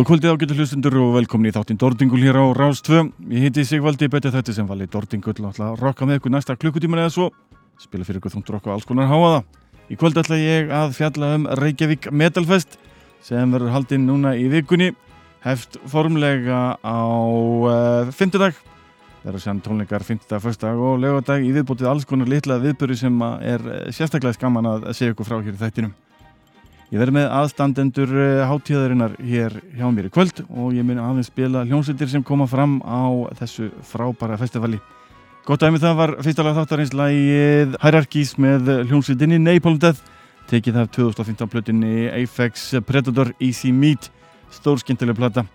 Góða kvöldið ágættu hlustundur og velkomin í þáttinn Dordingul hér á Rástvö. Ég heiti Sigvaldi betið þetta sem vali Dordingul og ætla að rokka með ykkur næsta klukkutíman eða svo. Spila fyrir ykkur þungt rokk og alls konar háaða. Í kvöld ætla ég að fjalla um Reykjavík Metalfest sem verður haldinn núna í vikunni. Heft formlega á uh, fymtudag. Það eru sér tónleikar fymtudag, fyrstak og lögadag í viðbótið alls konar litla viðböru sem er eh, sérstaklega skaman að segja ykkur frá hér í þættinum. Ég verði með aðstandendur eh, hátíðarinnar hér hjá mér í kvöld og ég muni aðeins spila hljómsveitir sem koma fram á þessu frábæra festivali. Gott aðeins það var fyrstalega þáttarins lægið Hierarchies með hljómsveitinni Napalm Death tekið af 2015 plötinni Apex Predator Easy Meat stór skemmtileg plata.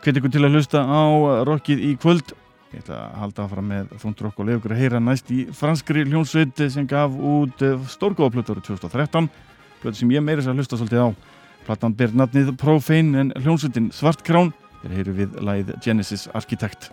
Hvet ykkur til að hlusta á rockið í kvöld. Ég ætla að halda áfram með þúnd rock og ykkur að heyra næst í franskri hljómsveit sem gaf út stórgóða plötur 2013 blötu sem ég meira sér að hlusta svolítið á. Platan ber nafnið Profane en hljómsveitin Svartkrán. Er heyru við læð Genesis Architect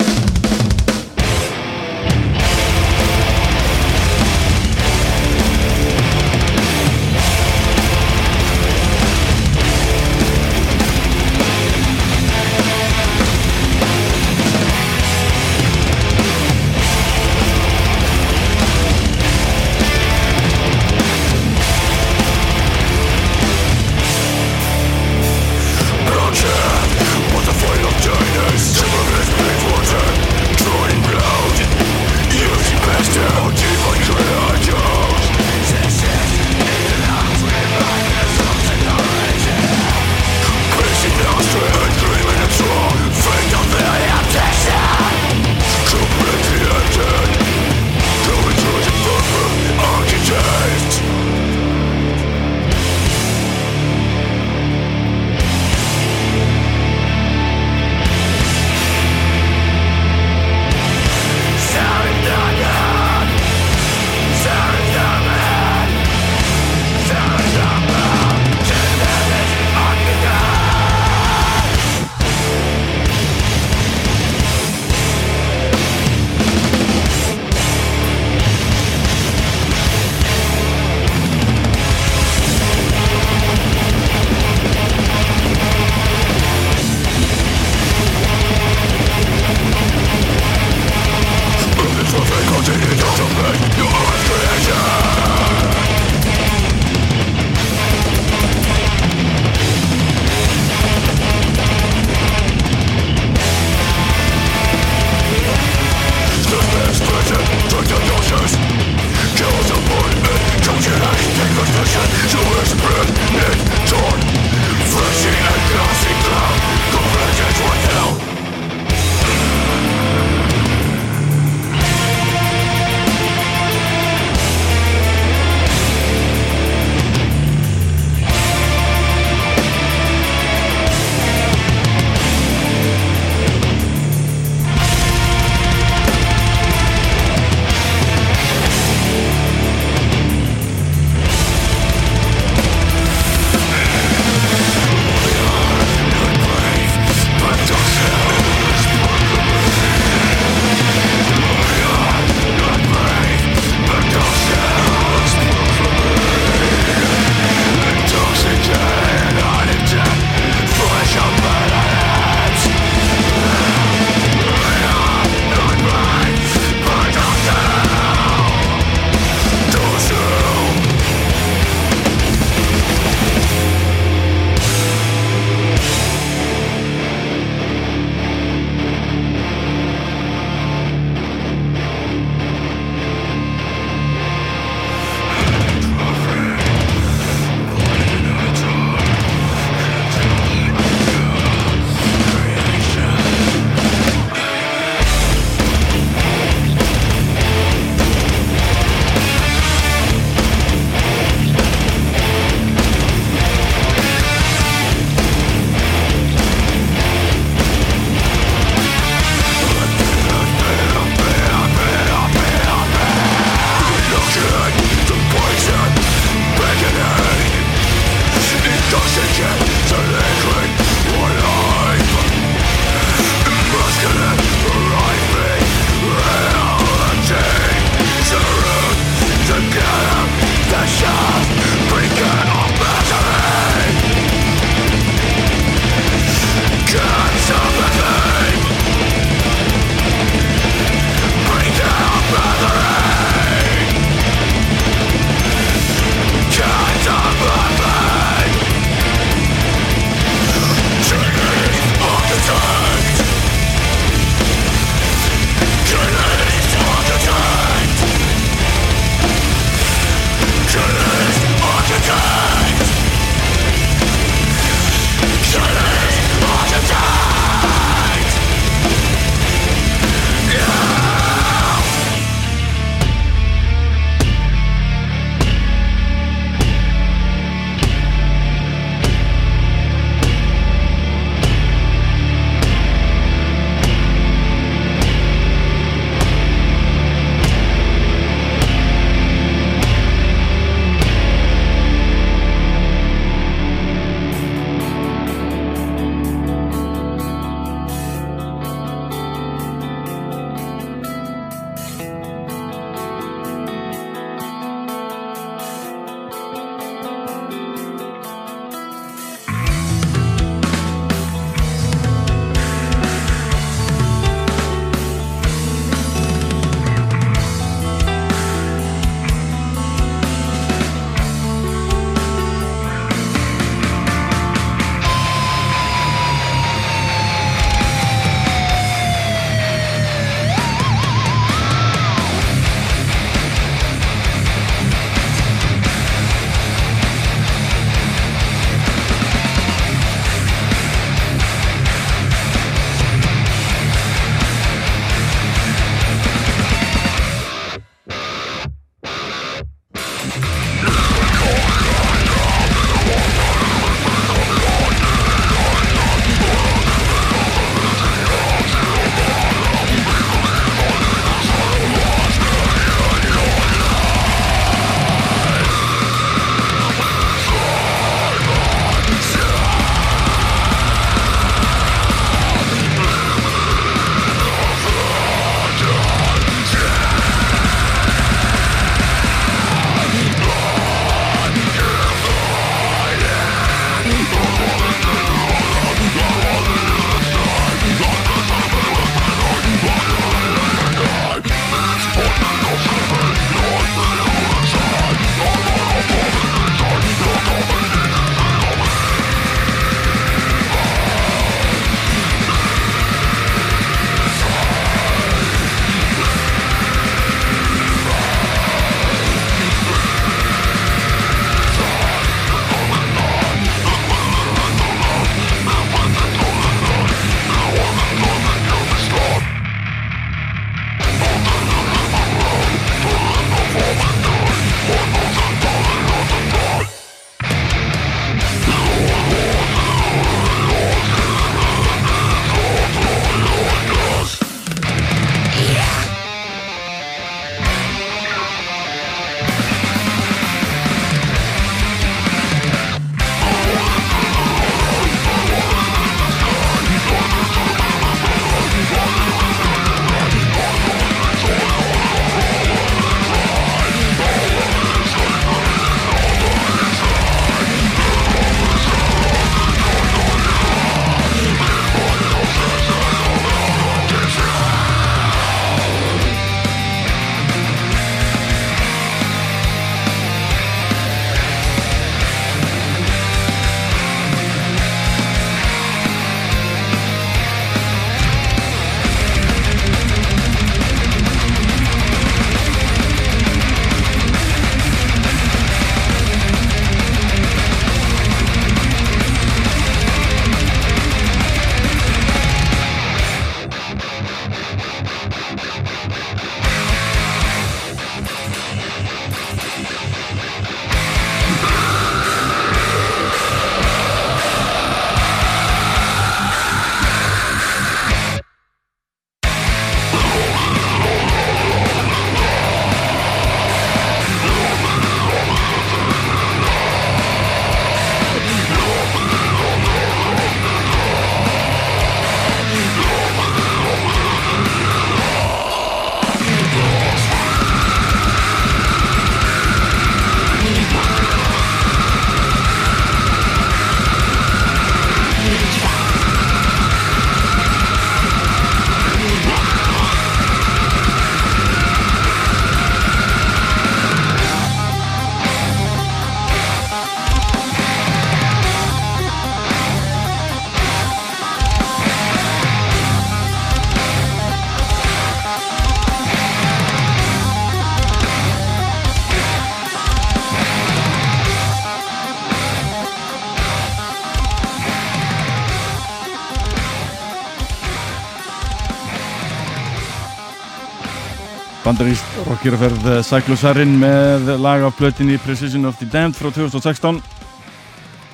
bandaríst rockjörferð Cyclosarin með lag af blötinni Precision of the Damned frá 2016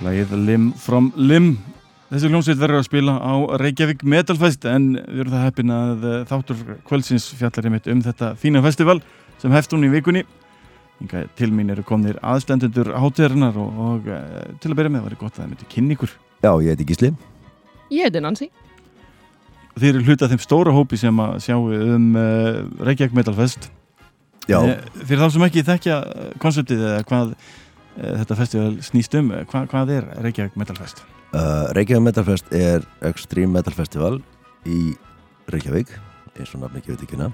lagið Lim from Lim. Þessi hljómsveit verður að spila á Reykjavík Metalfest en við erum það heppin að eh, þáttur kvöldsins fjallar einmitt um þetta fína festival sem hefst hún í vikunni. Inga, til mín eru komnir aðstendendur hátíðarinnar og, og eh, til að byrja með var það gott að það myndi kynni ykkur. Já, ég heiti Gísli. Ég heiti Nancy Þið eru hluta þeim stóra hópi sem að sjá um uh, Reykjavík Metalfest Já, Eh, Fyrir þá sem ekki þekkja eh, konseptið eða hvað uh, þetta festival snýst um, eh, hvað, er Reykjavík Metalfest? uh, Reykjavík Metalfest er Extreme Metal Festival í Reykjavík eins og nafni ekki ekki hana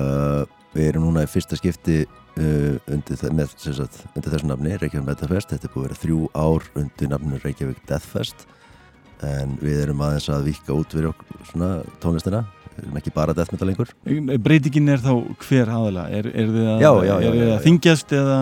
uh, Við erum núna í fyrsta skipti uh, undir, með, sagt, undir þessu nafni Reykjavík Metalfest Þetta er búið að vera þrjú ár undir nafninu Reykjavík Deathfest en við erum aðeins að vika út fyrir okkur svona tónlistina við erum ekki bara death metal lengur Breytingin er þá hver aðala? Er, er þið að, Já, já, er já, að þingjast eða?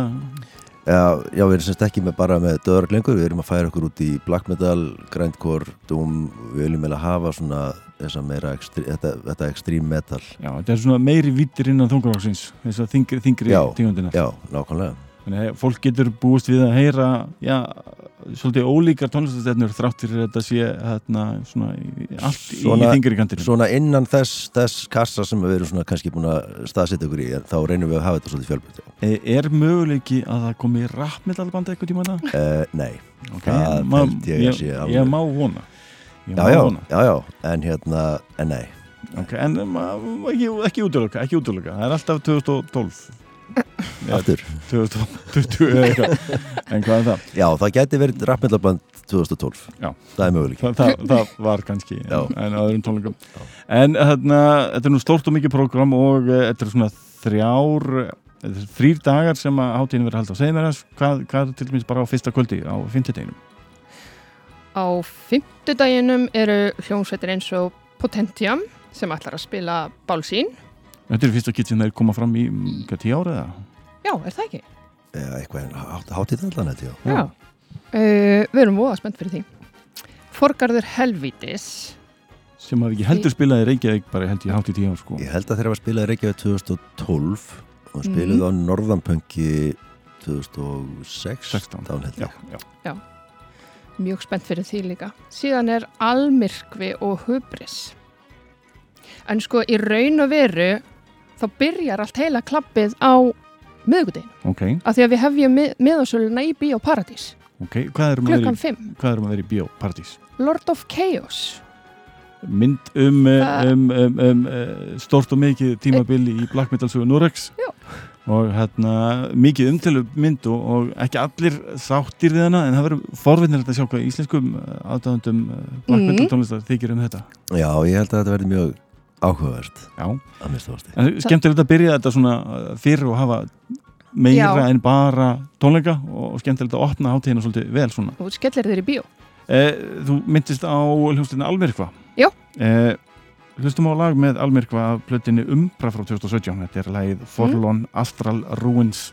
Já, við erum semst ekki með bara með döðark lengur, við erum að færa okkur út í black metal, grindcore, doom, við viljum meila hafa svona þessa meira, þetta, þetta extreme metal. Já, þetta er svona meiri vittir innan þungaróksins, þess að þingri, þingri Já, tígundina. Já, nákvæmlega. Þannig að fólk getur búist við að heyra, já, svolítið ólíkar tónlistastefnur þrátt fyrir að þetta sé hérna, svona, allt Svona- í þingri kantinu. Svona innan þess, þess kassa sem við erum kannski búin að staðsetja okkur í, þá reynum við að hafa þetta svolítið fjölbreytt. já. E, Er möguleiki að það komi rappmetalbanda eitthvað tíma það? Uh, nei, Okay. Það held ég ég, alveg. ég má vona. Ég já, má já, vona. já, já, en hérna, en nei. Okay, en ekki, ekki útlöka. Það er alltaf 2012. Aftur. 2020 eða eitthvað. En hvað er það? Já, það gæti verið rappmyndarband 2012. Já. Það er möguleik. Það, það, það var kannski Já. en, öðrum tónleikum. En þarna, þetta er nú stórt og mikið prógram og uh, þetta er svona þrjár, er þrýr dagar sem að hátíðin verið haldið á. Segðu mér þess, hvað, hvað er til dæmis bara á fyrsta kvöldi, á fimmtudeginum? Á fimmtudaginum eru hljómsveitir eins og Potentiam sem ætlar að spila Bálsín Þetta er fyrsta kitt sem þeir koma fram í, mm, hvað, tíu ára eða? Já, er það ekki? Já, eitthvað, hát, hátíð allan þetta, já. Já. Uh, við erum voða spennt fyrir því. Forgarður Helvítis Sem hafi ekki heldur spilað í Reykjavík bara held ég hátíð tíu ár, sko. Ég held að þeirra var spilað í Reykjavík 2012 og Mhm. spiluðu á Norðanpönki 2006 16. þá held Já, ég já. mjög spennt fyrir því líka. Síðan er Almyrkvi og Hubris. En sko í raun og veru þá byrjar allt heila klappið á miðgudeginu. Ok, Af því að við hefjum mið miðasöluna í Bíó Paradís. ok. Hvað erum Klukkan í, 5. hvað erum að vera í Bíópartís? Lord of Chaos. Mynd um, uh, Það- um, um, um uh, stort og mikið tímabili í Black Metal sögu Norex. Já. Og hérna mikið umtölu mynd og, og ekki allir sáttir við hana en það verður forvinnilegt að sjá hvað íslenskum aðdáðandum Black Mhm. Metal tónlistar þykir um þetta. Já, ég held að þetta verði mjög áhugavert skemmtilegt að byrja þetta svona uh, fyrir og hafa meira Já. en bara tónleika og, og skemmtilegt að opna hátíðina svolítið vel svona. Þú skellir þeir í bíó. Eh, þú myndist á hljómsveitina Almirkva. Já. Eh, hlustum á lag með Almirkva af plötinni Umbra frá 2017. Þetta er lagið Forlorn Astral Ruins.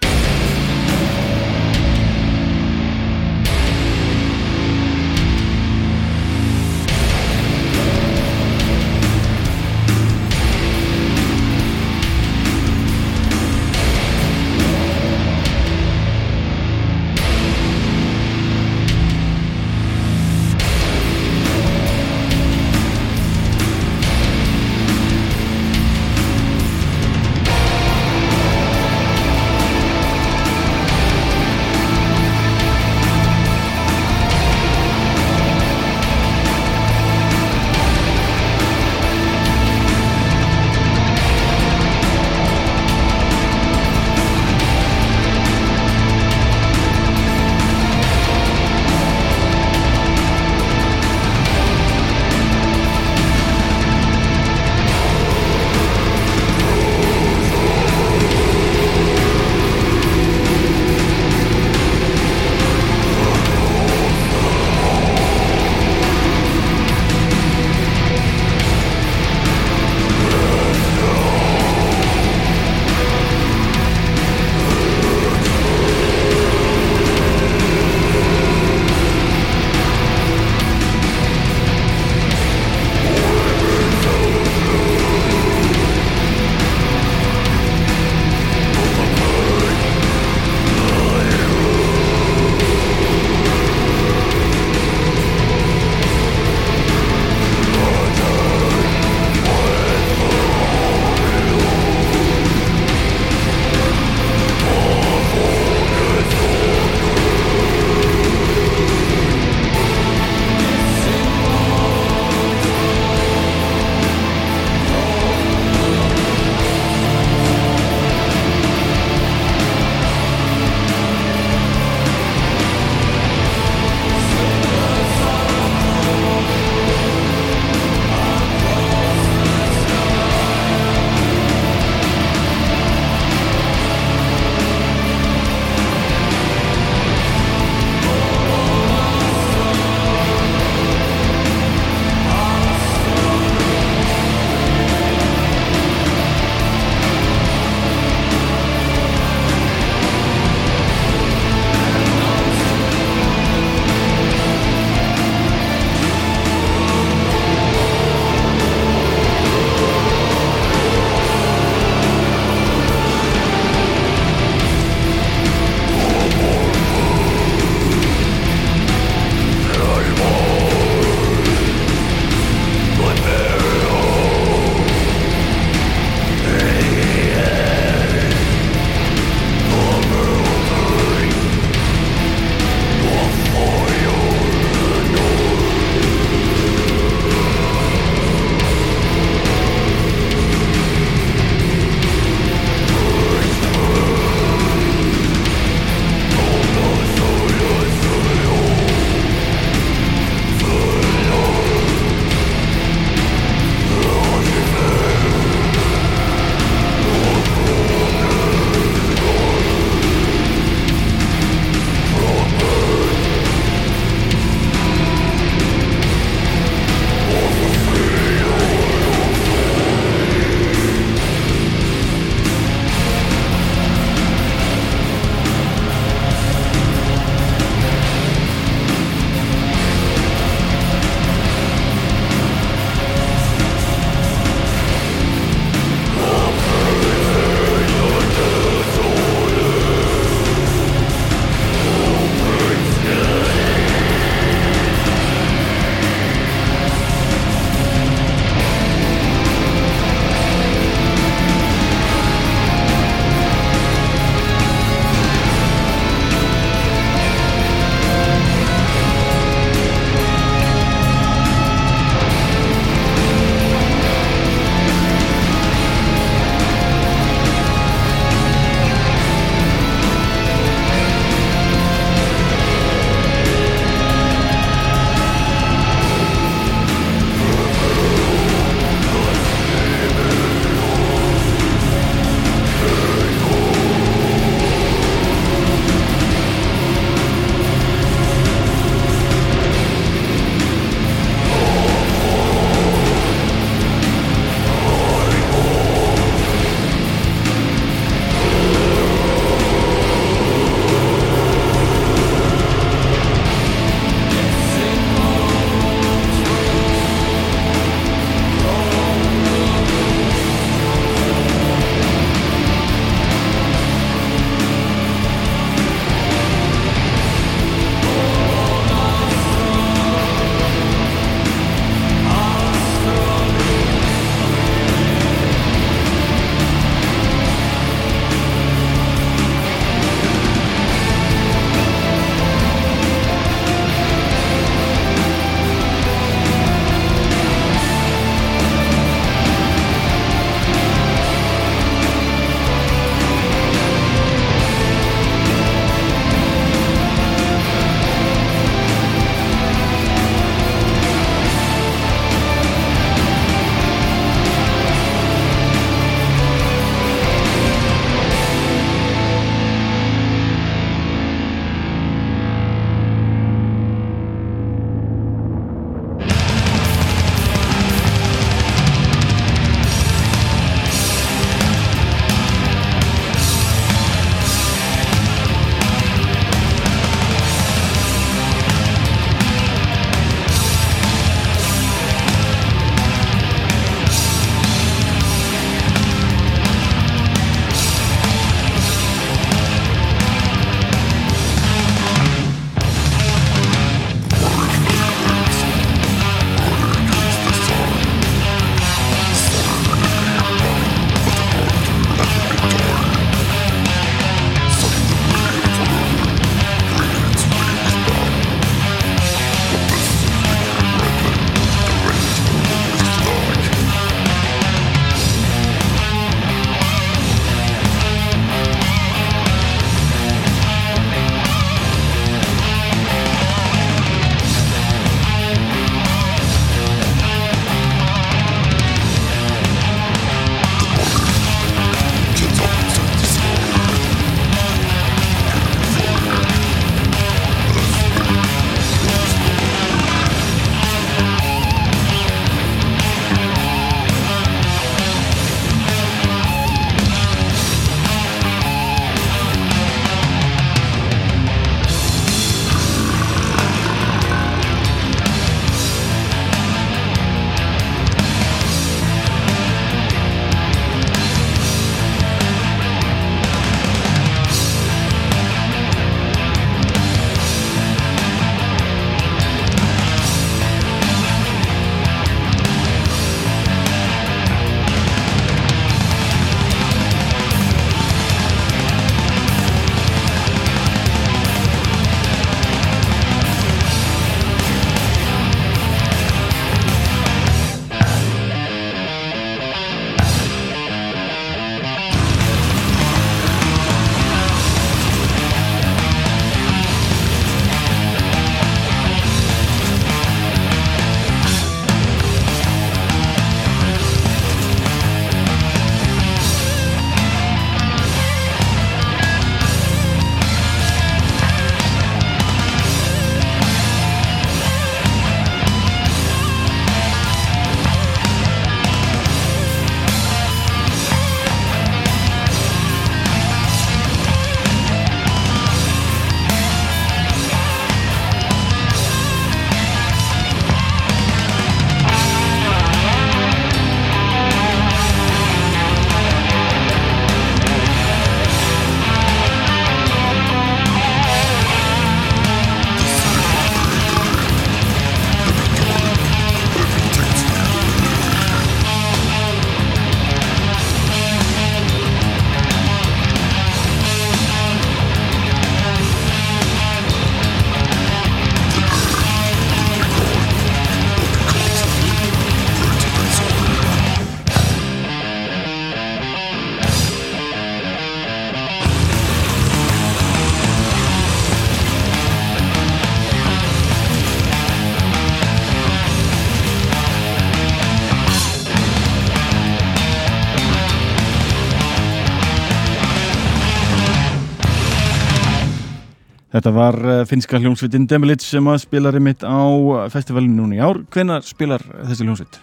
Þetta var eh, finska hljómsveitin Demilic sem að spilar í mitt á festivalinu núna í ár. Hvenar spilar þessi hljómsveit?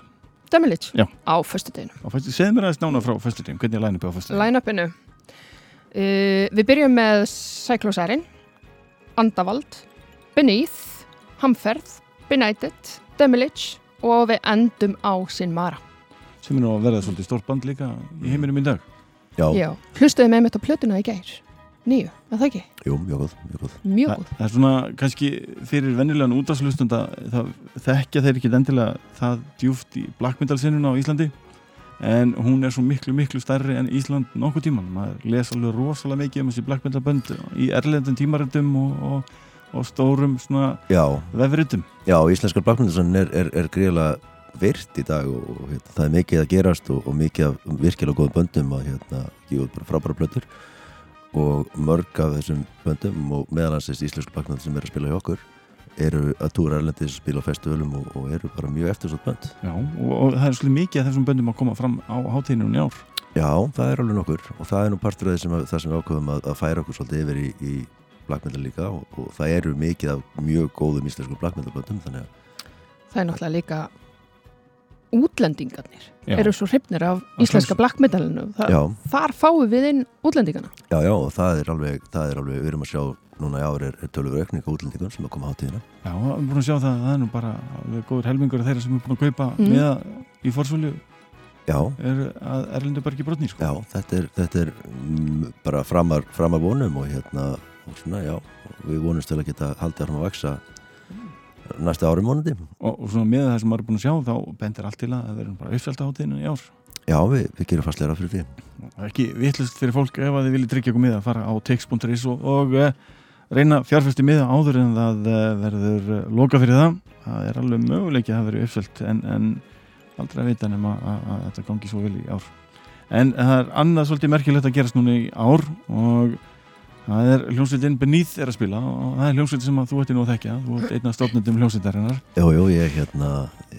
Demilic? Já. Á fyrstuteginu. Á fyrstuteginu. Segð mér aðeins nána frá fyrstuteginu. Hvernig er line-upið á fyrstuteginu? Line-upinu. Uh, við byrjum með Cyclosarin, Andavald, Beneath, Hamferð, Benighted, Demilic og við endum á Sinmara. Sem er nú að verða svolítið stórt band líka í heiminum í dag. Já. Já. Hlustuðu með mitt á plötuna í gær nýju, er það ekki? Jú, mjög góð, mjög góð. Mjög góð. Það er svona, kannski fyrir vennilegan útdagslustunda þekkja þeir ekki endilega það djúft í blackmyndalsinnuna á Íslandi en hún er svo miklu, miklu stærri en Ísland nokkuð tíman. Maður les alveg rosalega mikið um þessi blackmyndalbönd í erlendum tímaröndum og, og, og stórum svona vefriðum. Já, íslenskar blackmyndalsinn er, er, er greiðlega virt í dag og, og hérna, það er mikið að gerast og mikið að hérna, virkilega góð og mörg af þessum böndum og meðalansist íslensku baknandi sem er að spila hjá okkur eru að túra erlendis að spila á festivalum og, og eru bara mjög eftirsótt bönd. Já, og, og það er svolítið mikið af þessum böndum að koma fram á hátíðinu í ár. Já, það er alveg nokkur og það er nú partur af þessum að, það sem við ákofum að, að færa okkur svolítið yfir í, í blackmyndar líka og, og það eru mikið af mjög góðum íslensku blackmyndarböndum þannig að Það er náttúrulega líka útlendingarnir já. eru svo hrifnir af íslenska black metalinu. Þa, þar fáum við inn útlendingarna Já, já, og það er alveg, það er alveg við erum að sjá núna í árið er tölur aukning á útlendingum sem er komið á tíðina Já, við erum búin að sjá það, það er nú bara góður helmingur af þeirra sem er búin að kaupa mm. meða í fórsvölju er að Erlendubergi brotni sko. Já, þetta er, þetta er m, bara framar, framar vonum og hérna, og svona, já, við vonumst til að geta haldið að hann að vaksa næsta árum vonandi. Og, og svona með það sem maður er búin að sjá þá bendir allt til að það verður bara uppseldaháttinu í ár. Já, við, við gerum fastleira fyrir því. Það er ekki vittlust fyrir fólk ef að þið viljið tryggja okkur miða að fara á text.is og, og uh, reyna fjárfæsti miða áður en það uh, verður eh, uh, loka fyrir það. Það er alveg möguleikið að það verður uppselt en, en aldrei að vita nema að, að, að þetta gangi svo vel í ár. En það er annað svolítið merkilegt að gerast núna í ár og Það er hljómsveitin Beneath er að spila og það er hljómsveitin sem þú ætti nú að þekka þú ert einna stofnundum hljómsveitarinnar. Jú, jú, ég, hérna,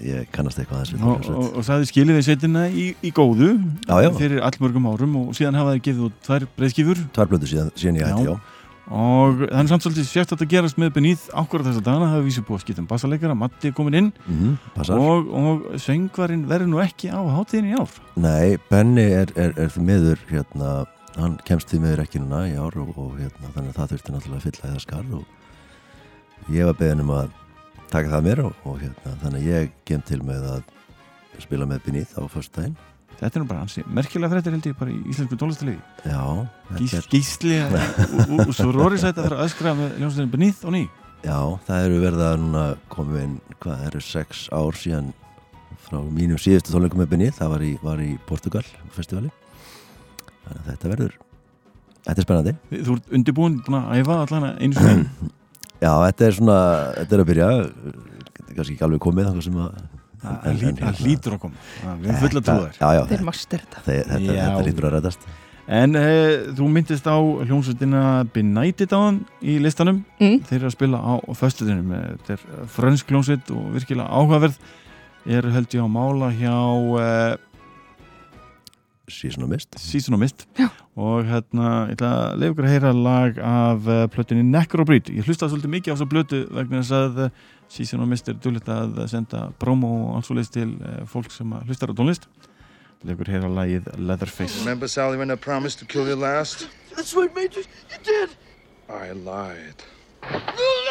ég kannast eitthvað þessu og, og, og það er skilið í sveitina í, í góðu já, já. fyrir allmörgum árum og síðan hafaði þið gefið út tvær breyðskifur Tvær blödu síðan, síðan ég ætti, já. og það er samt svolítið sért að það gerast með Beneath ákvarða þess að dana, það hefur vísið búið að skipta um bassalegra, Matti er komin inn. Mm, og, og söngvarinn verður nú ekki á hátíðin í ár. Nei, Benny er, er, er meður hérna hann kemst því meður ekki núna í ár og, og hérna, þannig að það þurfti náttúrulega að fylla það skarð og ég var beðin um að taka það mér og, og hérna, þannig að ég kem til með að spila með Beneath á förstæðin Þetta er nú bara hansi, merkilega þrættir held ég bara í íslensku tónlistalegi Já Gís, Gísli og svo Róris þetta þarf að öskra með hljómsveitin Beneath og ný. Já, það eru verið að núna komið inn, hvað, það eru sex ár síðan frá mínum síðustu tónleikum með Beneath, það var í, var í Portugal festivali þannig að þetta verður þetta er spennandi. Þú ert undirbúin að æfa allan einu sem Já, þetta er svona, þetta er að byrja. Kannski ekki alveg komið þannig sem að Það lítur hérna- að koma, við erum fulla trúðar já, já, Þeir master þetta. Þetta, þetta, þetta lítur að ræðast En e, þú myndist á hljómsveitina Benighted á hann í listanum. Mm. Þeir eru að spila á föstutunum eh, Þetta er frönsk hljómsveit og virkilega áhugaverð. Ég er held ég á mála hjá eh, Seasonomist Seasonomist og hérna, ég ætla að leiða ykkur að heyra lag af uh, plötunni Necrobreed ég hlustaði svolítið mikið á þessu plötu vegna þess að eh, uh, Seasonomist er dúllit að senda promo og alls og leist til uh, fólk sem hlustar á tónlist. Leiða ykkur að heyra lagið Leatherface. Remember Sally when I promised to kill you last? That's right Major, you did! I lied. No, no!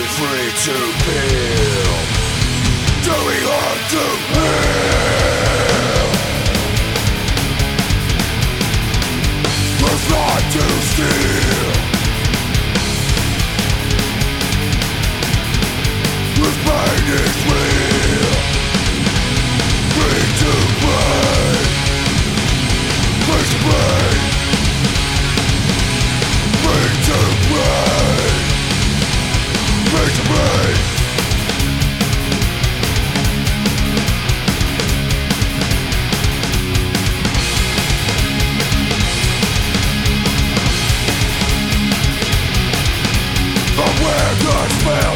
free to feel Doing hard to heal There's not to steal This pain is real. Free to play Please play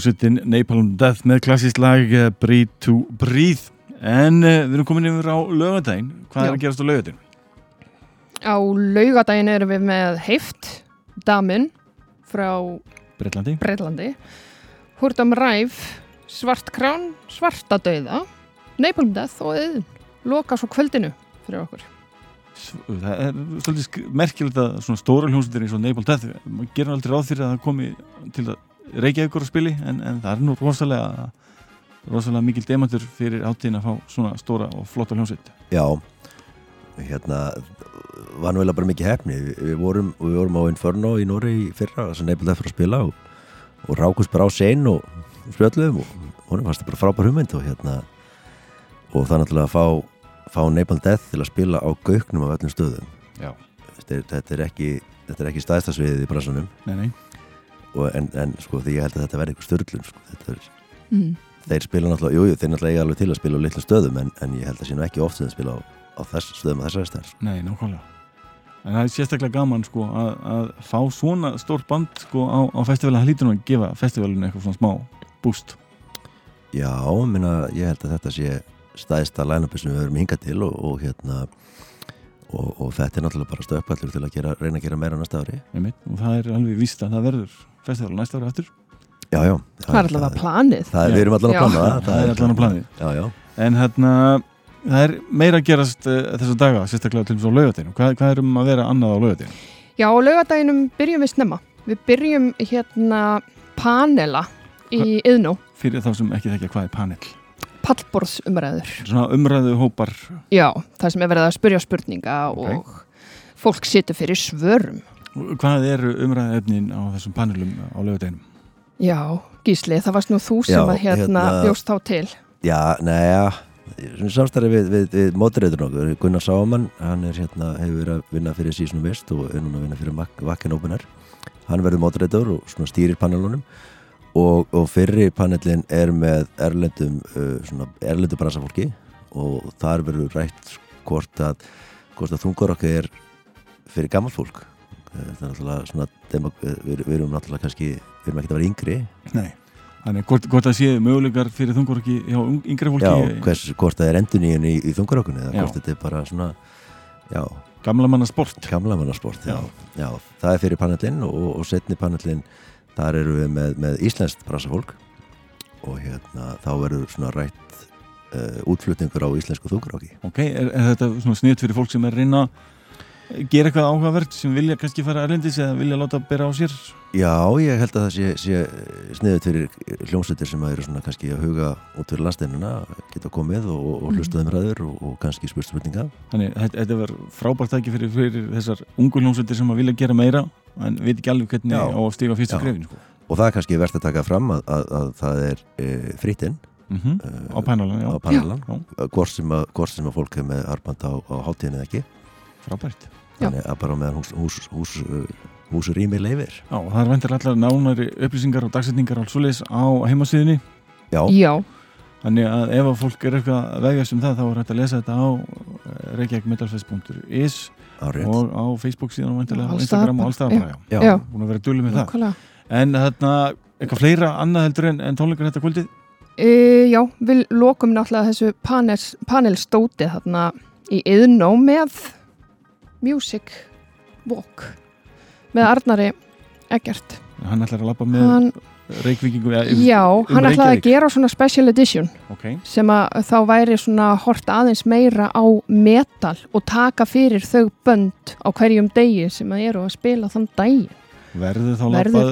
Hljómsveitin Napalm Death með klassísk lag uh, Breathe to Breathe en uh, við erum komin yfir á lögadaginn hvað Já. er að gerast á lögadaginn? Á laugadaginn erum við með heift, damin frá Breitlandi Breitlandi, Húrdam Ræf, Svartkrán, Svartadauða, Napalm Death og Eðin. Loka svo kvöldinu fyrir okkur. Það er svolítið merkilegt að svona stóra hljómsveitir eins og Napalm Death maður gerir aldrei ráð fyrir að það komi til að reykja ykkur að spili en, en það er nú rosalega rosalega mikil demantur fyrir átíðin að fá svona stóra og flotta hljómsveit. Já, hérna var nú eiginlega bara mikið hefni við, vorum, við vorum á Inferno í Nóri í fyrra sem nefnilega fyrir að spila og, og rákust bara á sein og spjöldluðum og honum fannst það bara frábær hugmynd og hérna og það náttúrulega að fá, fá Napalm Death til að spila á gauknum af öllum stöðum. Þetta er, þetta er ekki þetta er ekki staðstasviðið í bransanum Nei, nei, og, en, en sko því ég held að þetta verði eitthvað störlun sko. þetta er, Mm. þeir spila náttúrulega, jújú, jú, þeir náttúrulega eiga alveg til að spila á litlu stöðum en, en ég held að sé nú ekki oft sem þeir spila á, á þess stöðum á þessari stær nei, nákvæmlega en það er sérstaklega gaman sko að, að fá svona stórt band sko á, á festival það hlýtur nú að gefa festivalinu eitthvað svona smá boost Já, minna, ég held að þetta sé stæðsta line-upi sem við höfum hingað til og, og hérna og, og þetta er náttúrulega bara stöðpallur til að gera, reyna að gera meira næsta ári. Einmitt, og það er alveg víst að það verður festival næsta ára eftir Já, já. Það er allavega planið. Það er, við erum allan að Já. plana það. Það er allan að planið. Já, já. En hérna það er meira að gerast uh, þessa daga sérstaklega til þess á laugatinu hvað, hvað er um að vera annað á laugatinu? Já, á laugardaginum byrjum við snemma. Við byrjum hérna panela í yðnó, fyrir þá sem ekki þekkja hvað er panel pallborðsumræður. svona umræðu hópar Já, það sem er verið að spyrja spurninga Ok. og fólk situr fyrir svörum. hvað eru umræðu efnin á þessum panelum á laugatinum? Já, Gísli, það varst nú þú sem Já, að hérna, hérna- bjóst þá til. Já, neða samstarfi við, við, við mótriður okkur Gunnar Sáman, hann er hérna hefur verið að vinna fyrir Season West og er núna að vinna fyrir Vak- Vakken Opener hann verður mótriður og svona stýrir panelunum og, og fyrri panelin er með erlendum uh, svona erlendu bransafólki og þar verður rætt hvort að hvort að þungar okkar er fyrir gammal fólk. Náttúrulega svona demok, við, við erum náttúrulega kannski við erum ekki að vera yngri. Nei, þannig hvort, hvort það sé möguleikar fyrir þungurokki hjá ung- yngri fólki? Já, hvers, hvort það er enduníun í, í þungarokkunni eða Já. hvort þetta er bara svona já, gamla manna sport. Gamla mannasport já. Já. Já, það er fyrir panelin og, og setni panelin þar eru við með, með íslenskt brassafólk og hérna þá verður svona rætt uh, útflutningur á íslensku þungarokki ok, er, er þetta svona sniðt fyrir fólk sem er reyna að gera eitthvað áhugavert sem vilja kannski fara erlendis eða vilja láta bera á sér? Já, ég held að það sé, sé sniðut fyrir hljómsveitir sem eru svona kannski að huga út fyrir landsteinuna geta komið og, og hlusta þeim ræður og, og kannski spurt spurninga. Þannig þetta, var frábært tæki fyrir, fyrir þessar ungu hljómsveitir sem vilja gera meira en veit ekki alveg hvernig Já. á að stíga fyrsta Já. skrefin sko. og það er kannski verðt að taka fram að, að, að það er e, frítinn mm e, á panelan, já, á panelan já, hvort sem, að, hvort sem að fólk er með arband á, á hátíðinni eða ekki. Frábært. Þannig að bara meðan hús, hús, hús, hús rými leifir Já, það er vendir allar nánari upplýsingar og dagsetningar og svoleiðis á heimasíðinni Já, Já, þannig að ef að fólk er eitthvað að vegast um það þá er hægt að lesa þetta á reykjavíkmetalfest.is árið og á Facebook síðan og Instagram og það já, Búin að vera dullu með það. Nákvæmlega. En þarna, eitthvað fleira annað heldur en, en tónleikar þetta kvöldið? E, já, við lokum náttúrulega þessu panel, panelstóti þarna í yðnó með Music Walk með Arnari Eggert. Hann ætlar að labba með Hann, reykvíkingu ja, já, hann ætlaði að gera svona special edition. Ok, sem að þá væri svona hort aðeins meira á metal og taka fyrir þau bönd á hverjum degi sem að eru að spila þann daginn. verður þá Verður.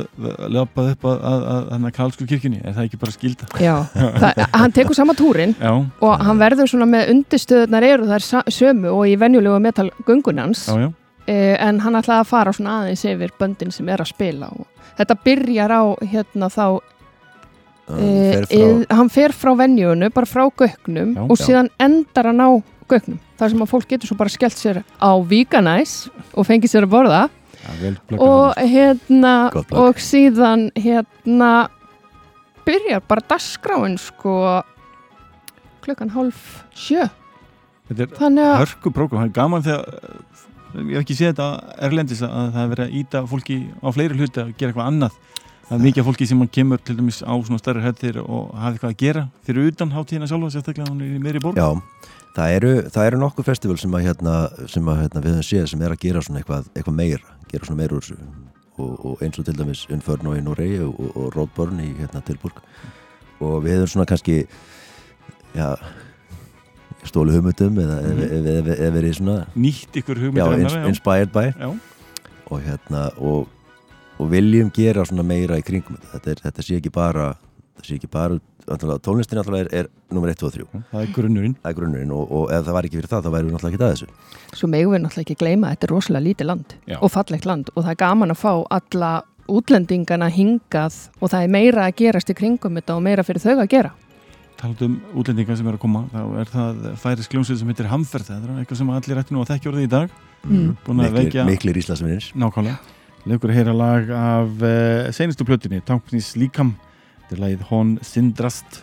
labbað upp að, að, að, að Karlsku kirkjunni? Er það ekki bara skilda? Já, það, hann tekur sama túrin Já, og hann verður svona með undirstöðunar eru sa- sömu og í venjulegu metal göngunans já, já en hann ætlaði að fara svona aðeins yfir böndin sem er að spila og þetta byrjar á hérna þá hann eh, fer frá ið, hann fer frá venjunu, bara frá gögnum Já. og Já. síðan endar hann á gögnum. Þar sem að fólk getur svo bara skellt sér á víganæs og fengið sér að borða. Já, og hérna og síðan hérna byrjar bara dagskráin sko klukkan hálf sjö. Þetta er hörku prógram, það er gaman þegar ég hef ekki séð þetta erlendis að það er verið að íta fólki á fleiri hluti að gera eitthvað annað. Það er mikið fólki sem kemur til dæmis á svona stærri hættir og hafa eitthvað að gera fyrir utan hátíðina sjálfa, sérstaklega hún er í meiri borg. Já, það eru, það eru nokkur festival sem að, hérna, sem að hérna, við höfum séð sem er að gera svona eitthvað, eitthvað meira gera svona þessu. Og, og eins og til dæmis Inferno í Noregi og, og, og Roadburn í hérna, Tilburg og við höfum svona kannski já stólu hugmyndum eða ef verið svona nýtt ykkur já, hugmyndir ins, inspired by. Já. og hérna og, og viljum gera svona meira í kringum þetta. þetta, er, þetta sé ekki bara þetta sé ekki bara tónlistin náttúrulega er, er nummer 1 og 3 Já, það er grunnurinn. Það er grunnurinn og, og ef það var ekki fyrir það þá væri við náttúrulega ekki að þessu. Svo megum við náttúrulega ekki gleyma að þetta er rosalega lítið land Já. og fallegt land og það er gaman að fá alla útlendingana hingað og það er meira að gerast í kringum þetta og meira fyrir þau að gera talað um útlendingar sem er að koma þá er það færis gljómsveit sem heitir Hamferð það er eitthvað sem allir ætti nú að þekkja orðið í dag. Mm. búin að miklir, veikja miklir íslasvinnir nákvæmlega. Leikur að heyra lag af uh, seinustu plötunni, Tanknís Líkam. Þetta er lagið Hon Sindrast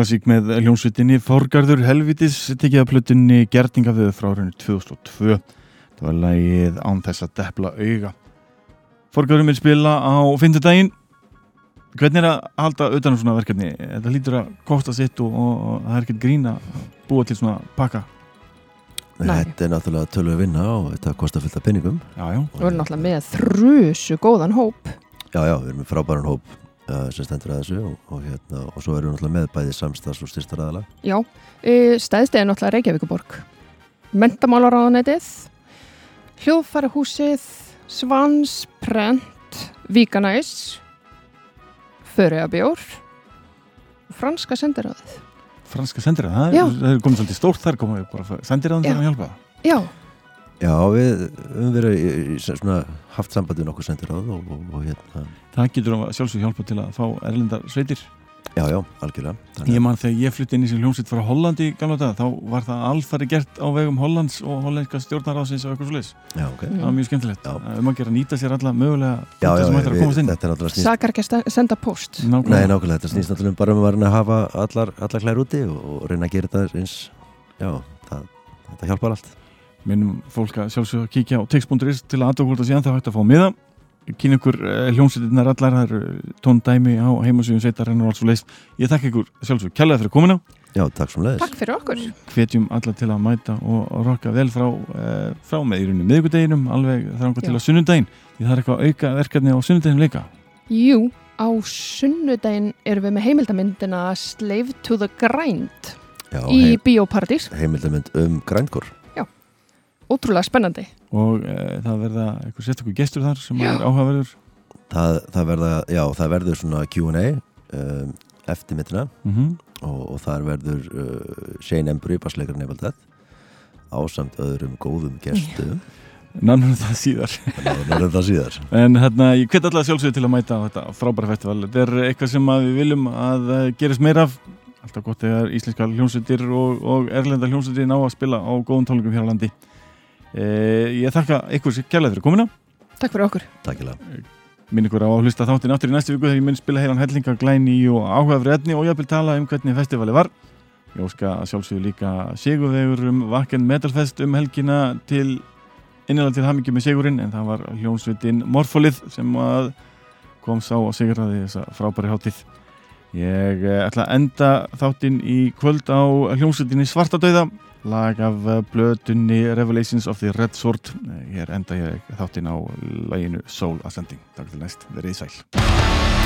klassík með hljómsveitinni Forgarður Helvitis tekið að plötunni Gerdingaföðu frá rauninu 2002 það var lagið án þess að depla auga. Forgarður vil spila á fymtudaginn hvernig er að halda utanum svona verkefni? Þetta lítur að kosta sitt og, og, og það er ekkert grín að búa til svona pakka. Nei. Þetta er náttúrulega tölvu að vinna og þetta kostar fullt af já, Við erum náttúrulega með þrjusu góðan hóp. Já, já, við erum með frábæran hóp sem stendur að þessu og, og, hérna, og svo erum við náttúrulega með bæði samstags og styrstaræðala Já, e, stæðst er náttúrulega Reykjavíkuborg. Mentamálaráðanætið, hljóðfærahúsið, Svansprent, Víkanæs, Föriabjór og franska sendiráðið. franska sendiræð það er, það er komið svolítið stórt þar komið bara sendiræðan Já. til að hjálpa Já, Já, við höfum verið svona, haft samband við nokkuð sendiráð og, og, og hérna, það getur að sjálfsög hjálpa til að fá erlendar sveitir já, já, algjörlega Ég man þegar ég flutti inn í sér hljómsveit frá Hollandi í gamla dag, þá var það alfari gert á vegum Hollands og hollandska stjórnaráðsins og eitthvað ok Það var mjög skemmtilegt. Já. Um að gera nýta sér alla mögulega Já, já, er sakar ekki að senda post. Nei, Nákvæmlega. nákvæmlega, þetta snýst náttúrulega bara um að vera að hafa allar, allar klær úti og, og reyna að gera þetta eins Já, það, þetta hjálpar allt Minnum fólk að sjálfsög að kíkja á text.is til að aðtöku hvort að síðan það hægt að fá miða. Kynna ykkur uh, hljómsveitirnar allar, það eru tóndæmi á heimasvíðum sveitarinn og alls og leist. Ég þakka ykkur sjálfsög kjallaði fyrir komuna. Já, takk sem leiðis Takk fyrir okkur. Hvetjum alla til að mæta og, rokka vel frá, uh, frá með í rauninni miðgudeginum, alveg þranga til að sunnudaginn. Því það er eitthvað auka verkefni á sunnudaginn líka. Jú, á sunnudaginn erum við með heimildamyndina Slave to the Grind Já, í heim, Bíóparadís. heimildamönd um grænkur Ótrúlega spennandi. og e, það verða eitthvað sérstaklega gestur þar sem Já. er áhugaverður? Það, það, verða, já, það verður svona Q&A um, eftir mittina mm og, og þar verður uh, Shane Embry, bassleikar nefaldið ásamt öðrum góðum gestum. Nannum það síðar. Að það síðar. En hérna, ég hvet alltaf sjálfsögur til að mæta á þetta frábæra festival. Þetta er eitthvað sem við viljum að eh, gerist meira af. Alltaf gott þegar íslenska hljómsveitir og, og erlenda hljómsveitir ná að spila á góðum tónleikum hér á landi ég þakka ykkur sér kærlega fyrir komuna. Takk fyrir okkur. Takkilega minn ykkur á að hlusta þáttin aftur í næstu viku þegar ég minn spila heilan hellinga glæni og áhugaverð etni og ég vil tala um hvernig festivali var. Ég óska að sjálfsögur líka sigurvegur um Vakken Metalfest um helgina til innilega til hamingi með sigurinn en það var hljónsveitin Morfolið sem að kom sá og sigurraði þessa frábæri hátíð. Ég eh, ætla að enda þáttin í kvöld á hljónsveitinni Svartadauða lag af eh, blötunni Revelations of the Red Sword. Eh, hér enda ég þáttin á laginu Soul Ascending. Takk til næst, verið sæl